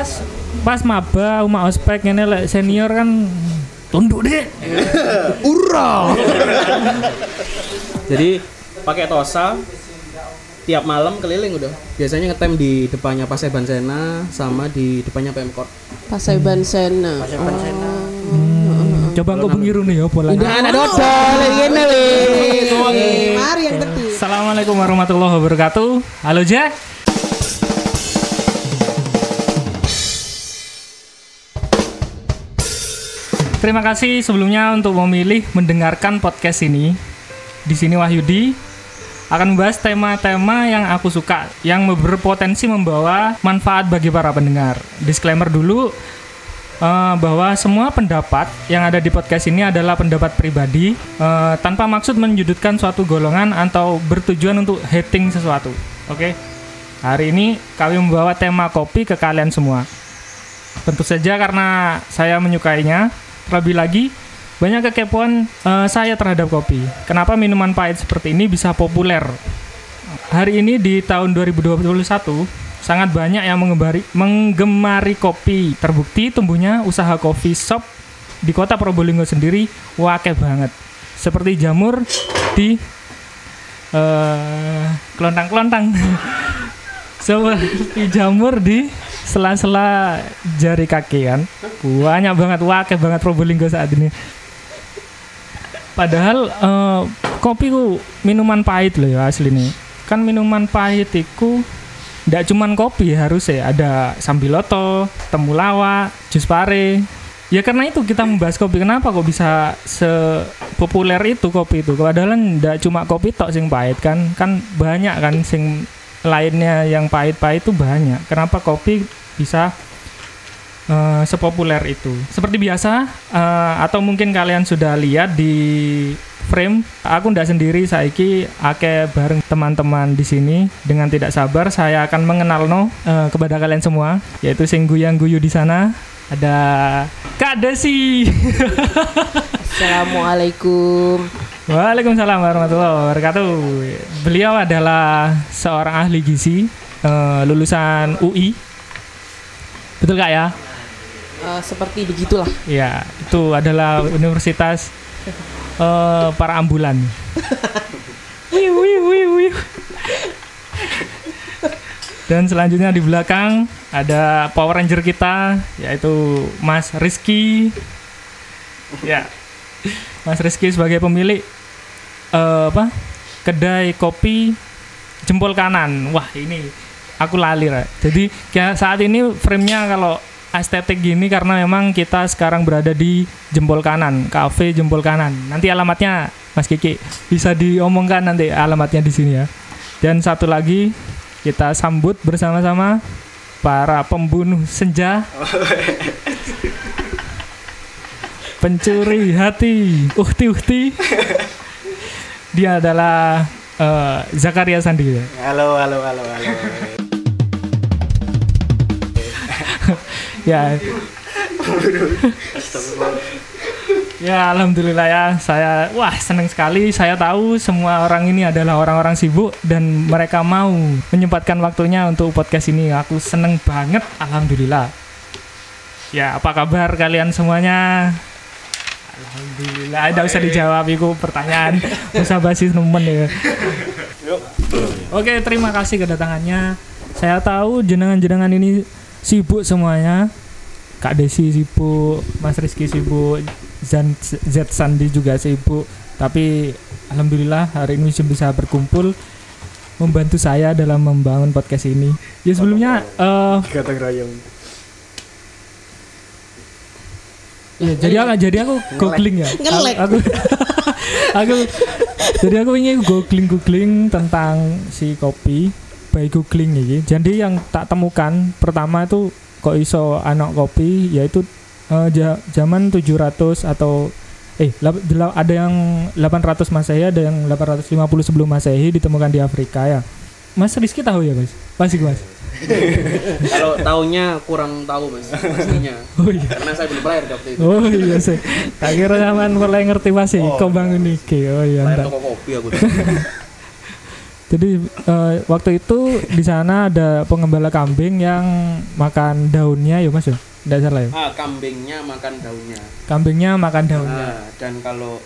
pas pas maba umak ospek ini lek senior kan tunduk deh. Ura. Jadi pakai tosa tiap malam keliling udah. Biasanya ngetem di depannya Pasai Sena sama di depannya Pemkot. Pasaiban Sena. Pasaiban Sena. Coba engko pengiru nih ya pola. Udah anak dodol ngene. Mari yang penting. Assalamualaikum warahmatullahi wabarakatuh. Halo Jack. Terima kasih sebelumnya untuk memilih mendengarkan podcast ini. Di sini Wahyudi akan membahas tema-tema yang aku suka, yang berpotensi membawa manfaat bagi para pendengar. Disclaimer dulu eh, bahwa semua pendapat yang ada di podcast ini adalah pendapat pribadi eh, tanpa maksud menyudutkan suatu golongan atau bertujuan untuk hating sesuatu. Oke. Hari ini kami membawa tema kopi ke kalian semua. Tentu saja karena saya menyukainya. Terlebih lagi, banyak kekepoan eh, saya terhadap kopi. Kenapa minuman pahit seperti ini bisa populer? Hari ini di tahun 2021, sangat banyak yang mengemari, menggemari kopi. Terbukti tumbuhnya usaha coffee shop di kota Probolinggo sendiri wakil banget. Seperti jamur di eh, kelontang-kelontang. Seperti jamur di sela-sela jari kaki kan. Banyak banget wakil banget Probolinggo saat ini. Padahal eh, kopi ku minuman pahit loh ya asli nih. Kan minuman pahit itu tidak cuman kopi harus ya ada sambiloto, temulawak, jus pare. Ya karena itu kita membahas kopi. Kenapa kok bisa sepopuler itu kopi itu? Padahal tidak cuma kopi tok sing pahit kan. Kan banyak kan sing lainnya yang pahit-pahit itu banyak. Kenapa kopi bisa eh, sepopuler itu? Seperti biasa eh, atau mungkin kalian sudah lihat di frame, aku ndak sendiri saiki ake bareng teman-teman di sini dengan tidak sabar saya akan mengenal no eh, kepada kalian semua yaitu sing guyang guyu di sana ada Kak Desi. Assalamualaikum. Waalaikumsalam warahmatullahi wabarakatuh. Beliau adalah seorang ahli gizi eh, lulusan UI. Betul kak ya? Eh, seperti begitulah. Ya, itu adalah universitas eh, para ambulan. Wiu, wiu, wiu, wiu. Dan selanjutnya di belakang ada Power Ranger kita yaitu Mas Rizky. Ya. Mas Rizky sebagai pemilik eh, apa? Kedai kopi jempol kanan. Wah, ini aku lali, Ra. Jadi kayak saat ini frame-nya kalau estetik gini karena memang kita sekarang berada di jempol kanan, kafe jempol kanan. Nanti alamatnya Mas Kiki bisa diomongkan nanti alamatnya di sini ya. Dan satu lagi kita sambut bersama-sama para pembunuh senja. Pencuri hati, uhti-uhti. Dia adalah eh, Zakaria Sandi. Halo, halo, halo, halo. Ya, Ya alhamdulillah ya. Saya wah senang sekali. Saya tahu semua orang ini adalah orang-orang sibuk dan mereka mau menyempatkan waktunya untuk podcast ini. Aku seneng banget alhamdulillah. Ya apa kabar kalian semuanya? Alhamdulillah. Ada usah dijawab itu pertanyaan. Usah basis nemen ya. Oke terima kasih kedatangannya. Saya tahu jenengan-jenengan ini sibuk semuanya Kak Desi sibuk, Mas Rizky sibuk, Zan, Z Sandi juga sibuk. Tapi alhamdulillah hari ini bisa berkumpul membantu saya dalam membangun podcast ini. Ya sebelumnya eh Kata gerayang. ya jadi aku jadi aku googling ya. Ngelek. Aku aku jadi aku ingin googling googling tentang si kopi by googling ini. Jadi yang tak temukan pertama itu kok iso anak kopi yaitu ja- zaman 700 atau eh ada yang 800 Masehi ada yang 850 sebelum Masehi ditemukan di Afrika ya. Mas Rizky tahu ya, Mas? Pasti, Mas. Kalau tahunnya kurang tahu mas pastinya. Oh iya. Karena saya belum lahir waktu itu. Oh iya sih. Tak kira zaman mulai ngerti Mas oh. kok bangun iki. Oh iya. Lahir entar. toko kopi aku. Jadi eh, waktu itu di sana ada pengembala kambing yang makan daunnya ya Mas ya. Enggak salah ya. Ah, kambingnya makan daunnya. Kambingnya makan daunnya. Nah, dan kalau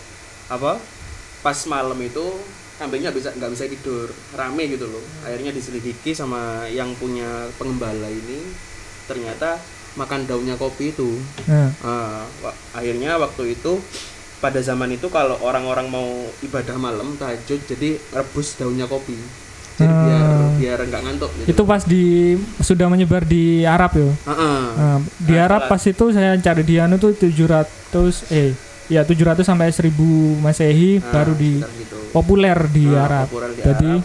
apa? Pas malam itu kambingnya bisa nggak bisa tidur, rame gitu loh. Akhirnya diselidiki sama yang punya pengembala ini ternyata makan daunnya kopi itu. Nah, Ah, akhirnya waktu itu pada zaman itu kalau orang-orang mau ibadah malam tahajud jadi rebus daunnya kopi. Jadi Ah. biar biar nggak ngantuk gitu. itu pas di sudah menyebar di Arab ya. Ah, ah. Nah, di Nah, Arab pas itu saya cari di anu tuh 700 eh ya 700 sampai 1000 Masehi Nah, baru di gitu. populer di Nah, Arab. populer di Jadi Arab.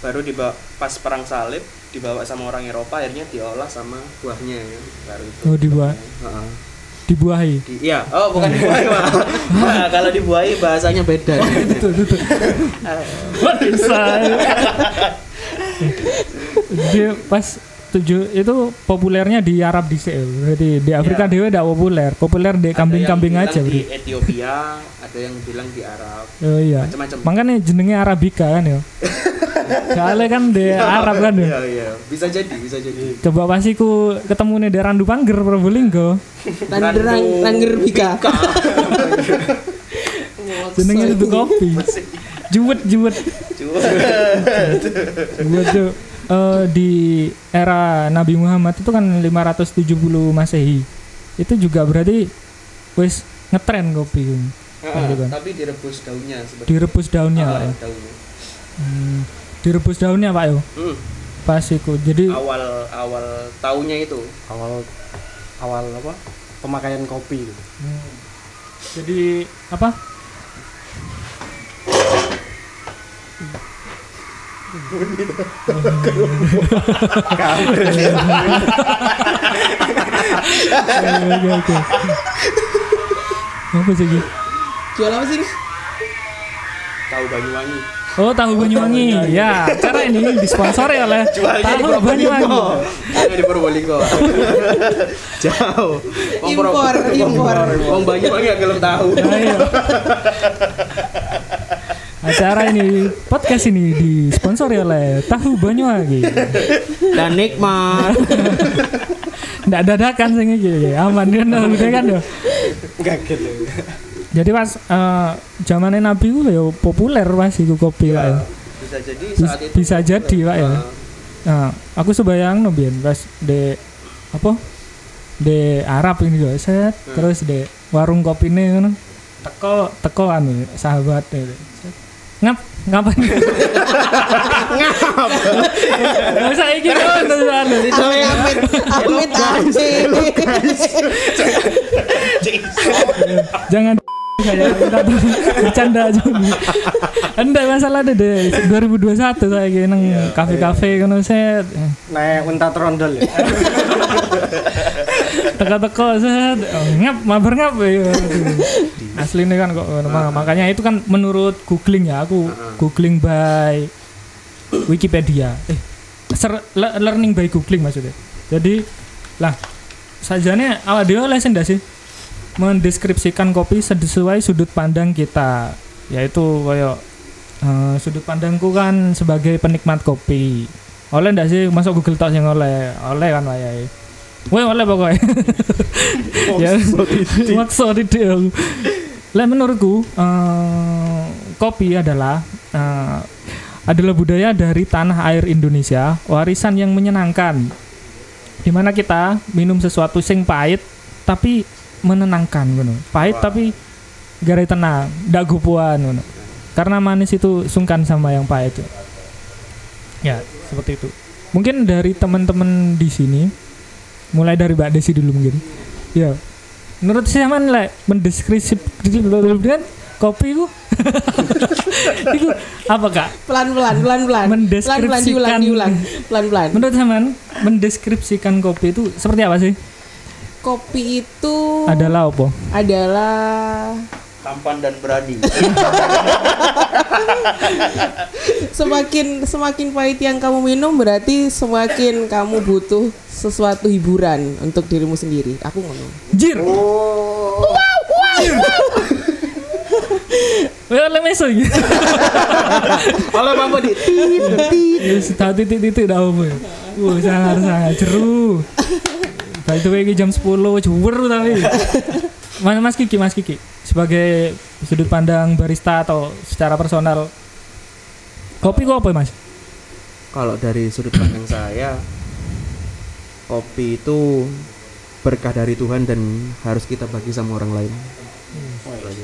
baru dibawa pas perang salib dibawa sama orang Eropa akhirnya diolah sama buahnya ya baru itu Oh, dibuah. Heeh. Dibuahi. Di- iya oh bukan dibuahi Pak. Nah, kalau dibuahi bahasanya beda Bisa. Dia pas tujuh itu populernya di Arab di Seoul. Jadi di Afrika Ya. dewe tidak populer. Populer di kambing-kambing aja, di Ethiopia ada yang bilang di Arab Oh iya. macam-macam Makanya jenenge Arabica kan ya. Soalnya kan di Arab kan ya. iya iya bisa jadi bisa jadi Coba pasti ku ketemu nih di Randu Pangger Probolinggo. Randerang Ranger Bika. Jenenge itu kopi. Juwet juwet. Juwet tuh. Eh, di era Nabi Muhammad itu kan 570 Masehi. Itu juga berarti wis ngetren kopi. Ah, Gitu kan. tapi direbus daunnya sebenarnya Direbus daunnya, Ah, ya. daunnya Hmm, direbus daunnya, Pak yo. Hmm, Pas iku. Jadi awal awal taunya itu awal awal apa pemakaian kopi gitu. jadi apa? Apa sih? Jual apa sih? tahu Banyuwangi Oh, tahu Banyuwangi. Ya, cara ini disponsori oleh jualnya di tahu Banyuwangi. Probolinggo ada di Purbolinggo jauh Impor, impor. Wong Banyuwangi yang belum tahu Ayo. Acara ini podcast ini disponsori oleh Tahu Banyuwangi. dan nikmat Nggak dadakan sing iki aman kan udah kan ya. Kaget ya. Jadi pas eh zamannya Nabi ku ya populer pas iku kopi Pak ya. bisa jadi saat itu bisa jadi, Pak, ya. Ah, Nah, aku sebayang no biyen pas de apa? De Arab ini juga set terus de warung kopi ini ngono. Teko teko anu sahabat. Set. Ngap ngapain? Ngap. Enggak usah iki kan terus anu. Amit, amit, amit, Jangan. Bercanda aja. Anda masalah deh deh 2021 saya gini nang kafe-kafe kan saya Naik unta trondol ya. teka-teka set oh, ngap mabar ngap ya. Asli ini kan kok ma- makanya itu kan menurut googling ya aku googling by Wikipedia. Eh ser- learning by googling maksudnya. Jadi lah sajane dhewe oleh ndak sih mendeskripsikan kopi sesuai sudut pandang kita yaitu kayak eh, sudut pandangku kan sebagai penikmat kopi. Oleh ndak sih? Masuk Google Talk yang oleh. Oleh kan wayahe Weh oleh pokoknya ya. Maksud itu aku. Lah menurutku eh, kopi adalah eh, adalah budaya dari tanah air Indonesia warisan yang menyenangkan. Di mana kita minum sesuatu sing pahit tapi menenangkan ngono. Pahit tapi garai tenang, ndak gupuan ngono. Karena manis itu sungkan sama yang pahit. Ya, seperti itu. Mungkin dari teman-teman di sini mulai dari Mbak Desi dulu mungkin. Ya. Menurut saya man lah mendeskripsi kan kopi ku itu apa kak? pelan pelan pelan pelan pelan pelan diulang Mendeskripsikan- diulang pelan pelan Menurut zaman mendeskripsikan kopi itu seperti apa sih? Kopi itu Adalah apa? adalah tampan dan berani semakin semakin pahit yang kamu minum berarti semakin kamu butuh sesuatu hiburan untuk dirimu sendiri aku ngomong Jir. oh Wes Wah, oleh meso iki. Kalau Bang di Ya sudah titik-titik dah apa. ya. Wah, sangat sangat jeru. By the way, jam 10 juwer tapi. Mas, Mas Kiki, Mas Kiki, sebagai sudut pandang barista atau secara personal, kopi kok apa Mas? Kalau dari sudut pandang saya, kopi itu berkah dari Tuhan dan harus kita bagi sama orang lain.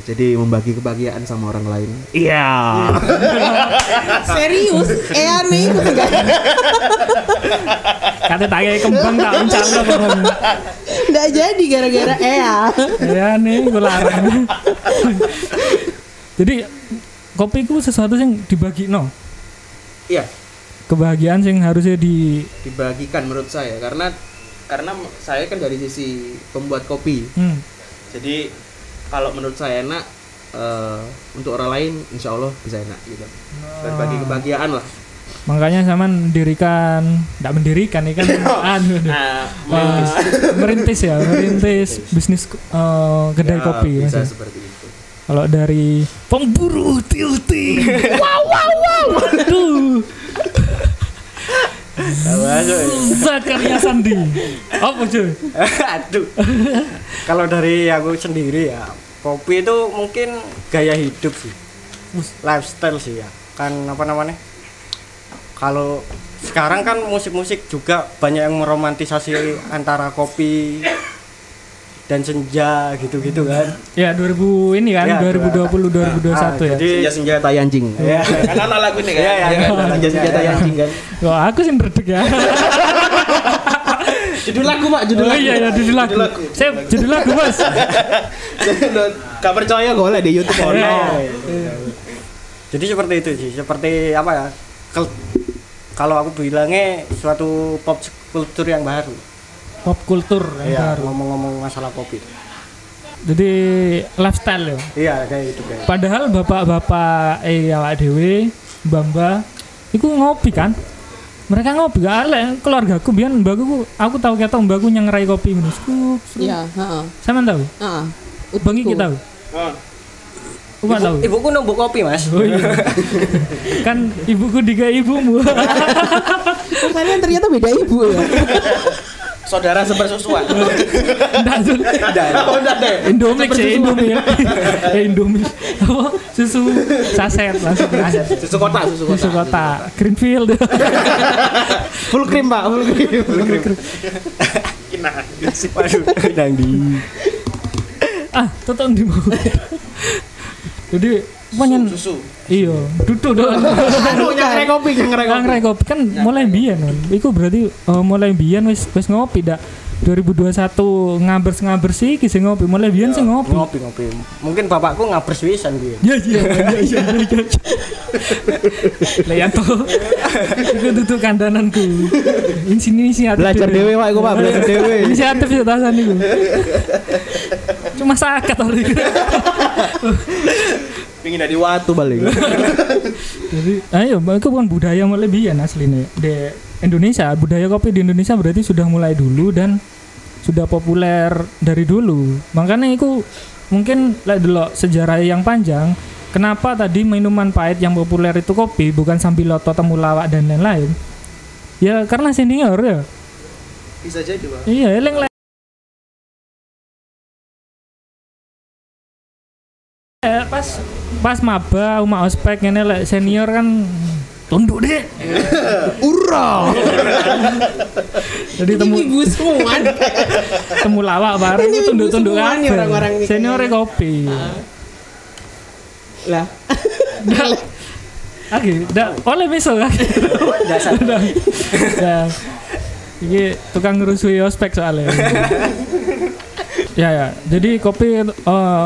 Jadi membagi kebahagiaan sama orang lain. Iya. Serius? Eh aneh ikut enggak? Kata tak kayak kembang tak apa Enggak jadi gara-gara Ea. Ya nih, gue larang. Jadi kopi itu sesuatu yang dibagi no. Iya, Kebahagiaan yang harusnya di dibagikan menurut saya karena karena saya kan dari sisi pembuat kopi. hmm, Jadi kalau menurut saya enak eh, untuk orang lain insya Allah bisa enak gitu. Berbagi kebahagiaan lah. makanya sama mendirikan, tidak mendirikan ini kan anu, aduh. Nah, Wah, merintis ya, merintis bisnis eh, kedai ya, kopi. bisa Mas. seperti itu. Kalau dari pemburu tiuti, wow wow wow, aduh. Zakaria Sandi, apa cuy? Aduh. Kalau dari aku sendiri ya, kopi itu mungkin gaya hidup sih. Lifestyle sih ya. Kan apa namanya? Kalau sekarang kan musik-musik juga banyak yang meromantisasi antara kopi dan senja gitu-gitu kan. Ya 2000 ini kan, Ya, 2020 2021 Ah, ya. Jadi Senja senjata anjing. Iya. Kan ada lagu ini kan. Iya, iya, iya. Senja senjata Iya, iya. anjing kan. Wah, aku sih ndredeg ya. Judul lagu Pak, judul Oh lagu. iya ya judul lagu. Judul lagu. Saya judul lagu, Bos. Gak percaya golek di YouTube ono. Iya. Jadi seperti itu sih, seperti apa ya? kel- kalau aku bilangnya suatu pop kultur yang baru. Pop kultur yang Iya, baru. ngomong-ngomong masalah kopi. Jadi lifestyle ya. Iya, kayak itu kayak. Padahal bapak-bapak eh awak dhewe, mbak-mbak iku ngopi kan? Mereka ngopi gak ale keluarga aku biar mbakku aku tahu kata mbakku yang ngerai kopi skup. Iya, heeh. Sama tahu? Heeh. Bang Iki tahu? Oh, Aku tahu. Ibuku numbuk kopi, Mas. Oh iya. kan ibuku diga ibumu. Oh, kalian ternyata beda ibu ya. Saudara sepersusuan. Nggak, Jun. Oh, deh. Indomie sih, Indomie. Eh, Indomie. Apa? Susu saset langsung saset. Susu kota, susu kota. Susu kota. Greenfield. Full cream, Pak, full cream. Full cream. Kina. Waduh, nang di. ah, tetap di. Jadi pengen Susu. Iya, duduk dong. Aduh, nyangre kopi, nyangre Kang kopi. kopi kan mulai biyen kan. Iku berarti eh, mulai biyen wis wis ngopi dak. 2021 ngabers ngabers sih kisi ngopi mulai biyen sih ngopi. Ngopi ngopi. Mungkin bapakku ngabers wisan dia. Ya iya iya iya iya. iya. Lah ya toh. Iku duduk kandananku. Ini sini inisiatif. Belajar dewe, Pak, iku, Pak, belajar dewe. Inisiatif ya tasan iku. Cuma sakat oleh. Pingin dari watu balik. Jadi, ayo, itu bukan budaya biyen aslinya di Indonesia. Budaya kopi di Indonesia berarti sudah mulai dulu dan sudah populer dari dulu. Makanya itu mungkin lah dulu sejarah yang panjang. Kenapa tadi minuman pahit yang populer itu kopi bukan sambiloto, temulawak dan lain-lain? Ya karena senior ya. Bisa jadi, Pak. Iya, eleng pas pas maba uma ospek ngene lek senior kan tunduk deh. Ura. Jadi Ini temu ibu semua. temu lawak bareng Ini itu semua nih kabeh. orang-orang ini Senior kopi. Lah. Oke, dah oleh besok kan. Dasar. ya. Ini tukang ngerusui ospek soalnya. ya ya. Jadi kopi eh,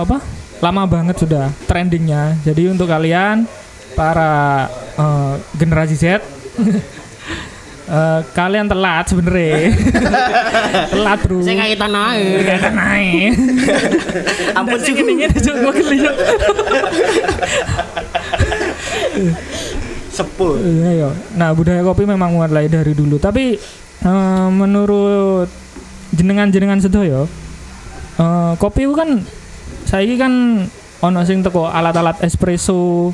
apa? Lama banget sudah trendingnya. Jadi untuk kalian para eh, generasi Z eh, kalian telat sebenarnya. telat bro. Saya kaitan aja. Kayak naik. Ampun sih ini ini gue geli sepul. Iya, iya. Nah, budaya kopi memang mulai dari dulu, tapi eh, menurut jenengan-jenengan sedoyo, eh, kopi itu kan saya kan ono sing teko alat-alat espresso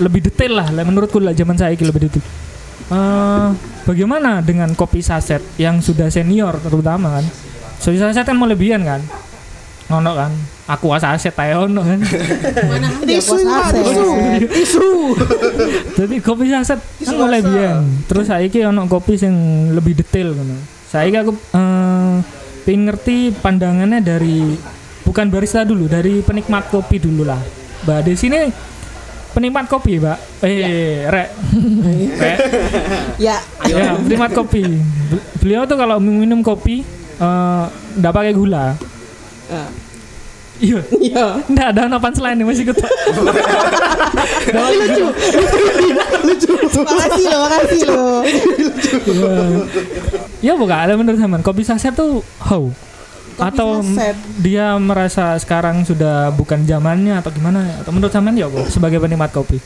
lebih detail lah lah menurutku lah zaman saya lebih detail. Eh, bagaimana dengan kopi saset yang sudah senior terutama kan? Kopi saset kan mau lebihan kan? Ono kan? Aku saset aja ono kan? Mana ada kok saset. jadi kopi saset kan mulai biyen terus saiki ono kopi sing lebih detail ngono. Saiki aku eh pengen ngerti pandangannya dari bukan barista dulu dari penikmat kopi dulu lah. Mbak di sini penikmat kopi mbak? Eh rek. Rek. Ya, ya penikmat kopi. Bel- beliau tuh kalau minum kopi eh nggak pakai gula. Ah. iya. Iya. nggak ada nopan selain ini masih ketok. Lucu. Makasih loh, makasih loh. Ya bukan ada menurut zaman kopi saset tuh how Kopi atau saset. dia merasa sekarang sudah bukan zamannya atau gimana atau menurut zaman ya kok sebagai penikmat kopi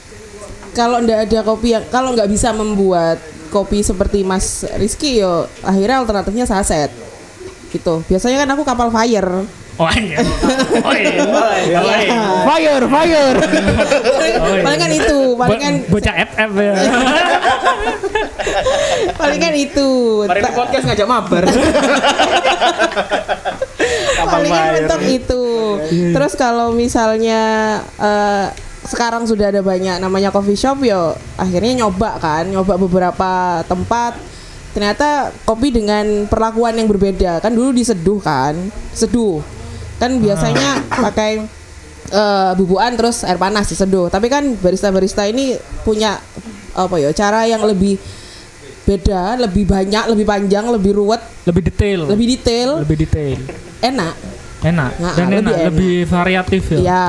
Kalau ndak ada kopi yang kalau nggak bisa membuat kopi seperti Mas Rizky yo akhirnya alternatifnya saset. Gitu. Biasanya kan aku kapal fire. oh iya oh iya oh iya Fire, fire. Oh, iya. paling kan itu, paling kan bocah FF ya paling kan itu. Mari podcast ngajak mabar. Paling kan mentok itu. Terus kalau misalnya eh, sekarang sudah ada banyak namanya coffee shop yo akhirnya nyoba kan nyoba beberapa tempat. Ternyata kopi dengan perlakuan yang berbeda. Kan dulu diseduh kan seduh. Kan biasanya pakai eh, bubuan terus air panas diseduh. Tapi kan barista-barista ini punya apa ya cara yang lebih beda lebih banyak lebih panjang lebih ruwet. Lebih detail. Lebih detail. Lebih detail enak enak Nah, dan lebih enak, enak. lebih variatif ya ya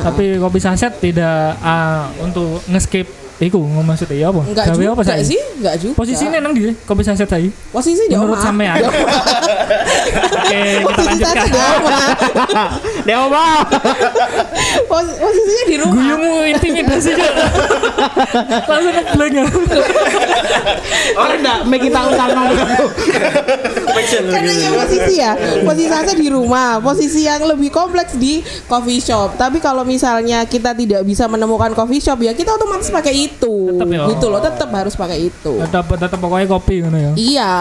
tapi kopi saset tidak ah, untuk nge-skip Iku ngomong maksudnya ya apa? Enggak Gawe juga apa saya? sih, enggak juga. Posisinya nang di kopi saset tadi. posisi di Menurut sampean. Oke, kita lanjutkan. Dia apa? Pos- posisinya di rumah. Guyungmu intimidasi juga. Langsung ngeblank ya. Oh enggak, make kita utang Karena yang posisi ya, posisi saya di rumah, posisi yang lebih kompleks di coffee shop. Tapi kalau misalnya kita tidak bisa menemukan coffee shop ya kita otomatis pakai itu. Tetep ya. Gitu loh, tetap harus pakai itu. Tetap tetap pokoknya kopi ngono ya. Iya.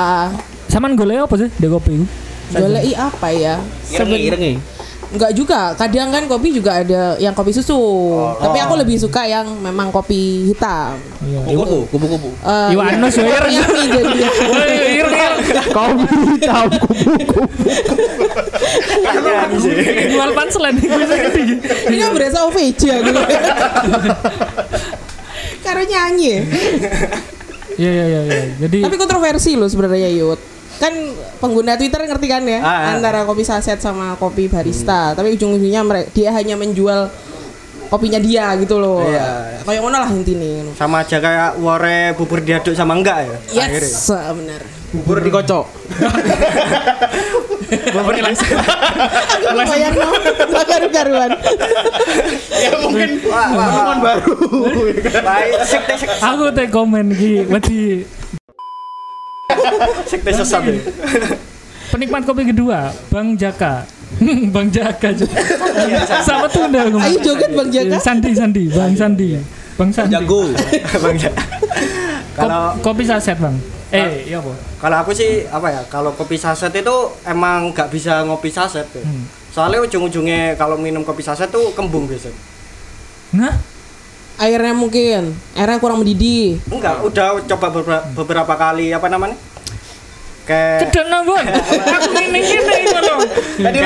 Saman golek apa sih di kopi? Golek apa ya? Seben- Ireng-ireng Enggak juga, kadang kan kopi juga ada yang kopi susu. Tapi aku lebih suka yang memang kopi hitam. Iya. Kubu-kubu, kubu-kubu. Eh, Iwan ya, Nus ya, ireng. yummy jadinya. Woi, ireng ireng. Kopi hitam, kubu-kubu. Jual panselan. Ini kan berasa OVJ aku. Karo nyanyi. Iya iya iya iya. Jadi Tapi kontroversi loh sebenarnya Yud. Kan pengguna Twitter ngerti kan ya Ah, ah. antara kopi saset sama kopi barista. Tapi ujung-ujungnya dia hanya menjual kopinya dia gitu loh. Iya. Kayak ngono lah intinya. sama aja kayak wore bubur diaduk sama enggak ya akhirnya. Yes, benar. Bubur dikocok. bubur langsung. Aku bayar no, bakar karuan. Ya mungkin Wah, wah, wah. pengalaman baru. Baik, sekte Aku teh komen iki wedi sekte sesat ya. penikmat kopi kedua Bang Jaka. Bang Jaka juga. Sama tunda ngomong. Ayo joget Bang Jaka. Sandi Sandi, Bang Sandi. Bang Sandi. Jago. Bang Ja. Kalau Kop- kopi saset, Bang. Eh, iya apa? kalau aku sih apa ya kalau kopi saset itu emang nggak bisa ngopi saset ya. Hmm. soalnya ujung-ujungnya kalau minum kopi saset tuh kembung biasa Nah, Airnya mungkin, airnya kurang mendidih. enggak udah coba beberapa, beberapa kali apa namanya kayak cedek nambon. Aku ngene ngene ngono. Tadi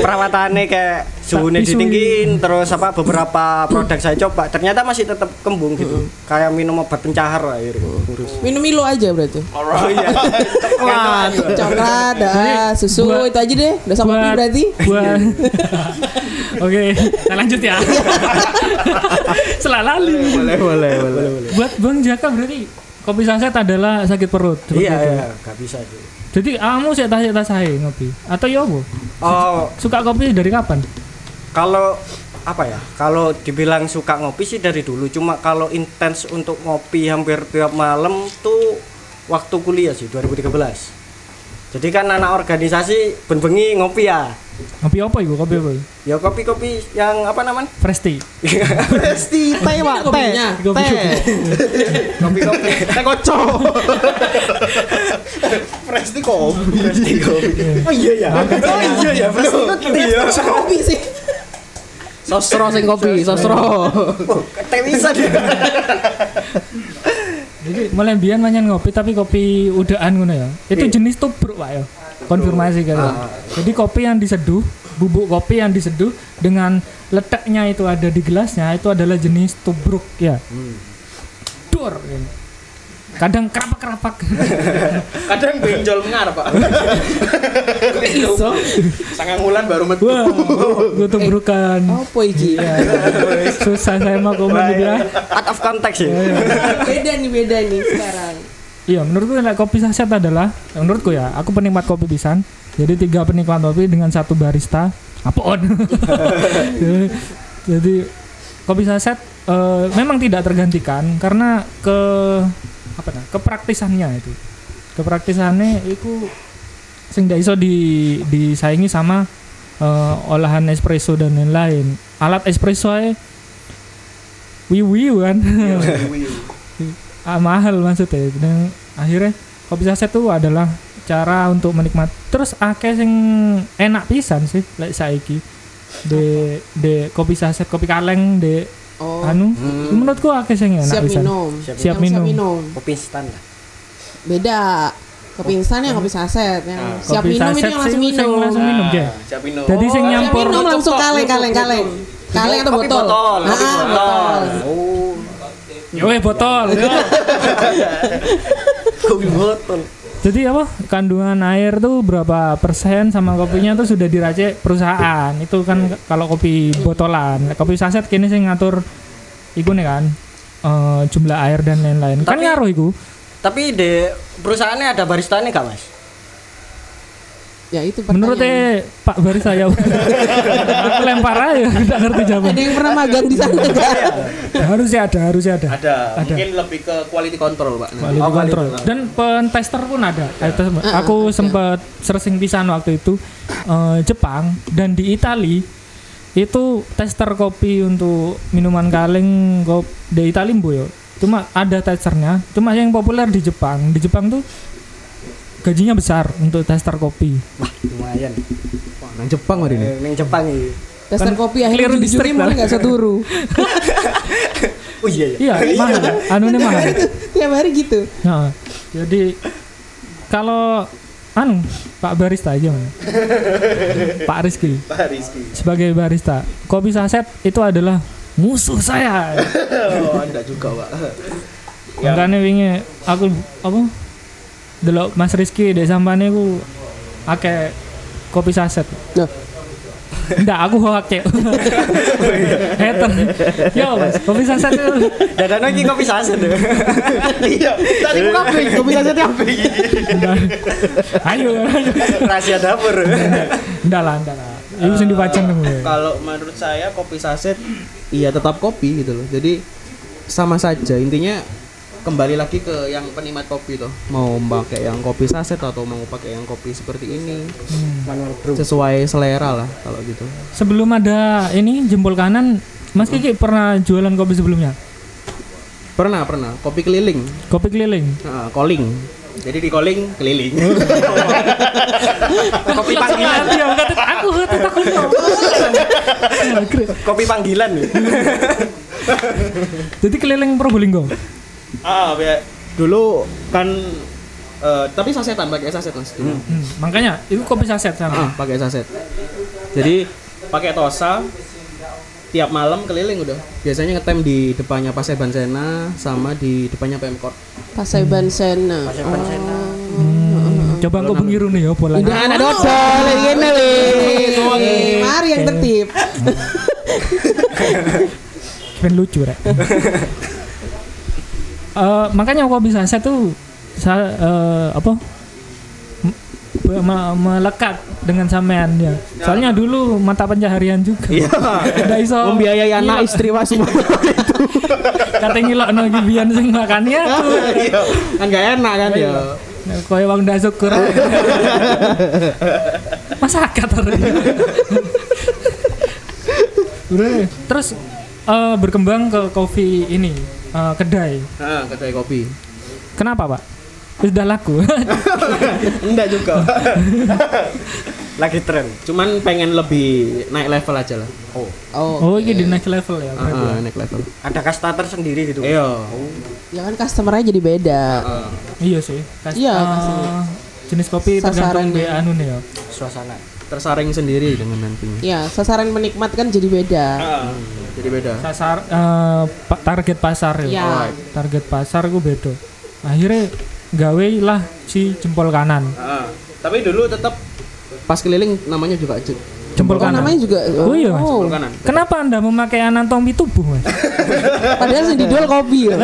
perawatannya kayak suhunya ditinggiin terus apa beberapa produk saya coba ternyata masih tetap kembung gitu kayak minum obat pencahar lah akhirnya kurus Minum Milo aja berarti. oh iya Coklat. Coklat, dah, susu itu aja deh. Udah sama berarti. Oke, kita lanjut ya. Selalali. Boleh, boleh, boleh. Buat Bang Jaka berarti kopi saset adalah sakit perut. iya itu. iya nggak bisa sih Jadi kamu sih tas tas saya ngopi atau ya apa? oh Suka kopi dari kapan? kalau apa ya kalau dibilang suka ngopi sih dari dulu cuma kalau intens untuk ngopi hampir tiap malam tuh waktu kuliah sih 2013 jadi kan anak organisasi ben bengi ngopi ya Kopi apa iku? Kopi apa? Ya kopi-kopi yang apa namanya? Fresh tea. Pasti teh pak teh. kopinya. Kopi Teh. Kopi-kopi. Teh kocok. Fresh tea kopi. Oh iya ya. Oh iya ya. Iya. kopi sih Sosro sing kopi, sosro. Teh bisa dia. Jadi mulai biyen manyan ngopi tapi kopi udaan ngono ya. Itu jenis tubruk Pak ya. Konfirmasi kan. Jadi kopi yang diseduh, bubuk kopi yang diseduh dengan letaknya itu ada di gelasnya itu adalah jenis tubruk ya. Dur. Kadang kerapak-kerapak. Kadang benjol mengar pak. iso Sangat bulan baru metu. Wah, gue tubrukan. apa iki Iya. Susah saya mau komen gitu ya. Out of context ya. beda nih beda nih sekarang Iya, menurutku like, kopi saset adalah menurutku ya, aku penikmat kopi pisan. Jadi tiga penikmat kopi dengan satu barista. Apaan? jadi, jadi kopi saset eh, memang tidak tergantikan karena ke apa nah, kepraktisannya itu. Kepraktisannya itu sing iso di disaingi sama eh, olahan espresso dan lain-lain. Alat espresso ae wiwi kan. ah, mahal maksudnya dan akhirnya kopi saset itu adalah cara untuk menikmati terus akeh sing enak pisan sih like saiki de de kopi saset kopi kaleng de oh. Anu? Menurutku akeh sing enak siap pisan. minum. Siap Siap Yang minum. Kopi instan lah. beda. Kopi instan yang kopi saset yang siap Kopi minum itu yang langsung minum. langsung minum ya Siap minum. jadi sing siap nyampur minum langsung kaleng kaleng kaleng. Kaleng atau botol? botol. Ah, botol. Oh, yo eh, botol kopi botol. Jadi apa? Kandungan air tuh berapa persen sama kopinya tuh sudah diracik perusahaan. Itu kan kalau kopi botolan. Kopi saset kini sih ngatur iku nih kan eh, jumlah air dan lain-lain. Kan ngaruh iku. Tapi di perusahaannya ada baristanya gak mas? Ya itu Menurut eh, Pak Baris saya aku lempar aja tidak ngerti jawaban. ada yang pernah magang di sana enggak harusnya ada, harusnya ada. Ada. Ada. Mungkin lebih ke quality control pak. Quality Oh, quality control. Dan pentester pun ada. Itu- aku sempat searching pisan waktu itu eh, Jepang dan di Itali itu tester kopi untuk minuman kaleng kop di Itali bu yo. Cuma ada testernya. Cuma yang populer di Jepang. Di Jepang tuh gajinya besar untuk tester kopi. Wah lumayan. Nang Jepang hari Eh, Neng Jepang ini. tester Kan kopi akhirnya keliru di distrik juri malah lah. nggak seturu Oh iya iya. Iya, mahal. Anunya mahal. tiap hari gitu Nah, jadi kalau anu Pak barista aja. Pak Rizky Pak Rizky. sebagai barista kopi saset itu adalah musuh saya Oh, enggak juga pak. Ya. makanya wingi aku apa delok Mas Rizky di sampane ku ake kopi saset Loh. Enggak, aku hoak cek. Hater. Yo, Mas, kopi saset itu. Dadan lagi kopi saset tuh. Iya. Tadi aku kafe. Kopi saja tiap Enggak. Ayo, ayo. Rahasia dapur. Enggak lah, enggak lah. Itu sing dipajang dong. Kalau menurut saya kopi saset iya tetap kopi gitu loh. Jadi sama saja intinya kembali lagi ke yang penikmat kopi tuh mau pakai yang kopi saset atau mau pakai yang kopi seperti ini Manual bro. sesuai selera lah kalau gitu Sebelum ada ini jempol kanan, Mas Kiki pernah jualan kopi sebelumnya? pernah pernah kopi keliling Kopi keliling. nah, calling jadi di calling keliling Kopi panggilan. Enggak aku takut. Kopi panggilan. Jadi keliling Probolinggo. Ah ya dulu kan eh, tapi sasetan pakai saset mas dulu. Hmm, makanya itu kopi saset sama. Ah, pakai saset. Jadi pakai tosa tiap malam keliling udah. Biasanya ngetem di depannya Pasai Bansena sama di depannya Pemkot. Pasaiban Sena Pasaiban Sena. Hmm, coba engko bengiru nih ya pola. Udah anak dodol ngene weh. Mari yang tertib. Ben lucu rek. Eh, makanya kopi saset tuh sa, eh, apa? Me- melekat dengan sampean ya. Soalnya dulu mata pencaharian juga. Iya. Nggak iso Membiayai anak ngilok- istri mas semua. Kata ngilok no gibian sing makannya tuh. Iya. kan gak enak kan ya. Kaya wong ndak syukur. Masyarakat Terus eh, berkembang ke kopi ini eh, kedai. Nah, kedai kopi. Kenapa pak? Sudah laku. Enggak juga. Lagi tren. Cuman pengen lebih naik level aja lah. Oh, Oh, oh ini di next level ya. ya? Ah, naik level. ada customer sendiri gitu. Iya. ya kan customernya jadi beda. Ah. Iya sih. Kas- Iya, kasih. jenis kopi tergantung anu nih ya. Suasana. Tersaring sendiri dengan nantinya. Ya, sasaran penikmat kan jadi beda. Ah, jadi beda. Sasar eh, pa- target pasar ya. Ya. Target pasar gue beda. Akhirnya gawe lah si jempol kanan. Ah, tapi dulu tetap pas keliling namanya juga je- Jempol Oh, kanan. namanya juga. Oh iya, Mas. jempol kanan. Kenapa Anda memakai anatomi tubuh, Mas? Padahal yang dijual kopi ya.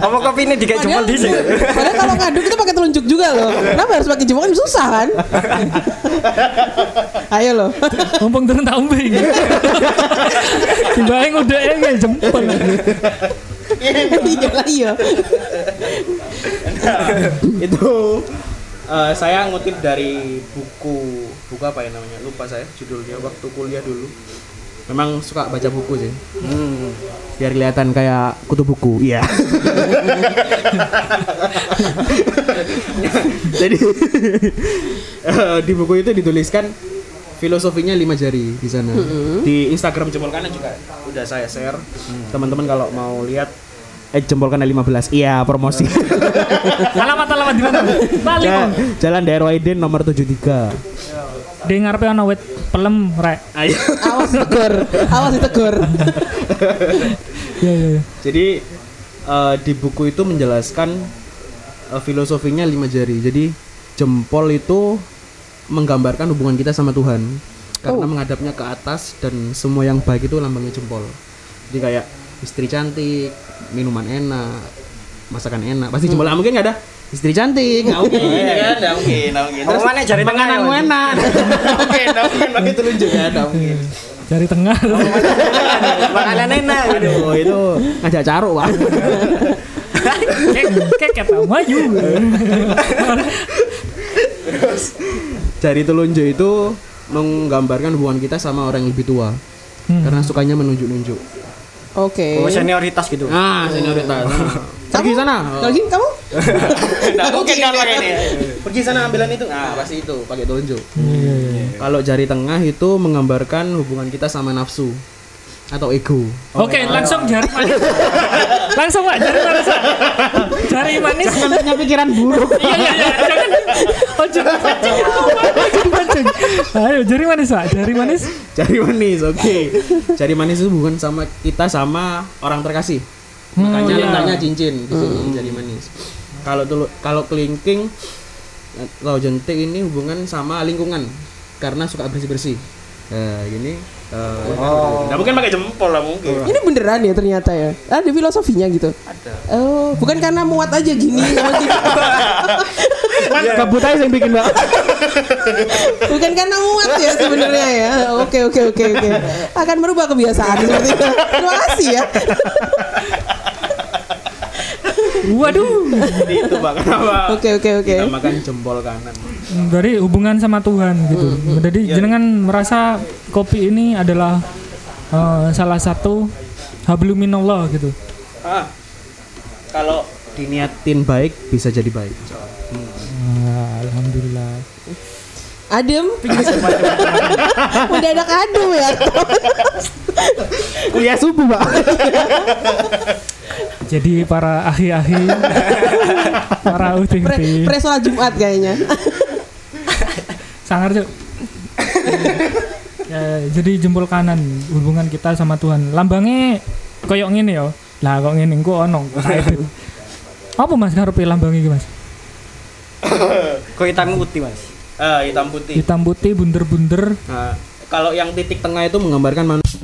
Apa kopi ini dikai jempol Padahal, di sini? padahal kalau ngaduk itu pakai telunjuk juga loh. Kenapa harus pakai jempol kan susah kan? Ayo loh. Mumpung turun tak umbe. Timbangnya udah kayak jempol. Iya lah iya. itu eh, saya ngutip dari buku buku apa ya namanya? Lupa saya judulnya waktu kuliah dulu. Memang suka baca buku sih. Hmm. biar kelihatan kayak kutu buku. Iya. Jadi eh, di buku itu dituliskan filosofinya lima jari di sana. Di Instagram jempol kanan juga udah saya share. Teman-teman kalau mau lihat eh jempol kanan 15 iya promosi Alamat alamat di mana? Balik. Ja- Om. Jalan Daerah Waiden nomor 73. Di ngarepe ana wit pelem rek. Ayo. Awas tegur. Awas ditegur. Iya iya iya. Jadi eh, di buku itu menjelaskan eh, filosofinya lima jari. Jadi jempol itu menggambarkan hubungan kita sama Tuhan. Karena Oh. menghadapnya ke atas dan semua yang baik itu lambangnya jempol. Jadi kayak istri cantik, minuman enak, masakan enak. Pasti jempol nggak mungkin nggak ada istri cantik, nggak mungkin kan? Nggak mungkin, nggak mungkin. Apa mana makananmu ya? enak. Nggak mungkin, nggak mungkin pakai telunjuk ya, nggak mungkin. Jari tengah. Makanan enak gitu. Aduh, itu ngajak caruk, Pak. Kayak kayak kata maju. Jari telunjuk itu menggambarkan hubungan kita sama orang yang lebih tua. Hmm. Karena sukanya menunjuk-nunjuk. Oke. Oh, senioritas gitu. Ah, senioritas. Pergi sana. Lagi kamu? Enggak mungkin kan pakai ini. Pergi sana ambilan itu. Ah, pasti itu pakai telunjuk. Iya iya. Kalau jari tengah itu menggambarkan hubungan kita sama nafsu atau ego. Oke, langsung jari manis. langsung Pak, jari manis. Jari manis. punya pikiran buruk. Iya iya iya. Jangan. Oh, jangan pancing. Jangan pancing. Ayo, jari manis, Pak. Jari manis. Jari manis, oke. Jari manis itu hubungan sama kita sama orang terkasih. Makanya iya. letaknya cincin di sini jari manis. Kalau dulu kalau kelingking atau jentik ini hubungan sama lingkungan karena suka bersih-bersih. Nah, gini Oh. Nggak mungkin pakai jempol lah mungkin. Ini beneran ya ternyata ya. Ada filosofinya gitu. Ada. Oh, bukan karena muat aja gini. sama gitu. Kabut aja yang bikin, Mbak. bukan karena muat ya sebenarnya ya. Oke oke oke oke. Akan merubah kebiasaan seperti itu. Terima kasih ya. Waduh. Jadi itu Pak kenapa? Oke oke oke. Kita makan jempol kanan. Dari hubungan sama Tuhan gitu. Jadi jenengan merasa kopi ini adalah eh, salah satu habluminallah gitu. Ah. Kalau diniatin baik bisa jadi baik. Ah, Alhamdulillah. Adem. Mendadak adem ya. Kuliah subuh, Pak. Jadi para ahli-ahli, para Pre, uting-uting, pre sholat Jumat kayaknya. Sangar cuk. Ya, jadi jempol kanan hubungan kita sama Tuhan. Lambangnya koyok ngene ya. Lah kok ngene engko ono. Apa Mas ngarepe lambangnya iki Mas? Kok hitam putih, Mas? Ah, hitam putih. Hitam putih bunder-bunder. Nah, kalau yang titik tengah itu menggambarkan manusia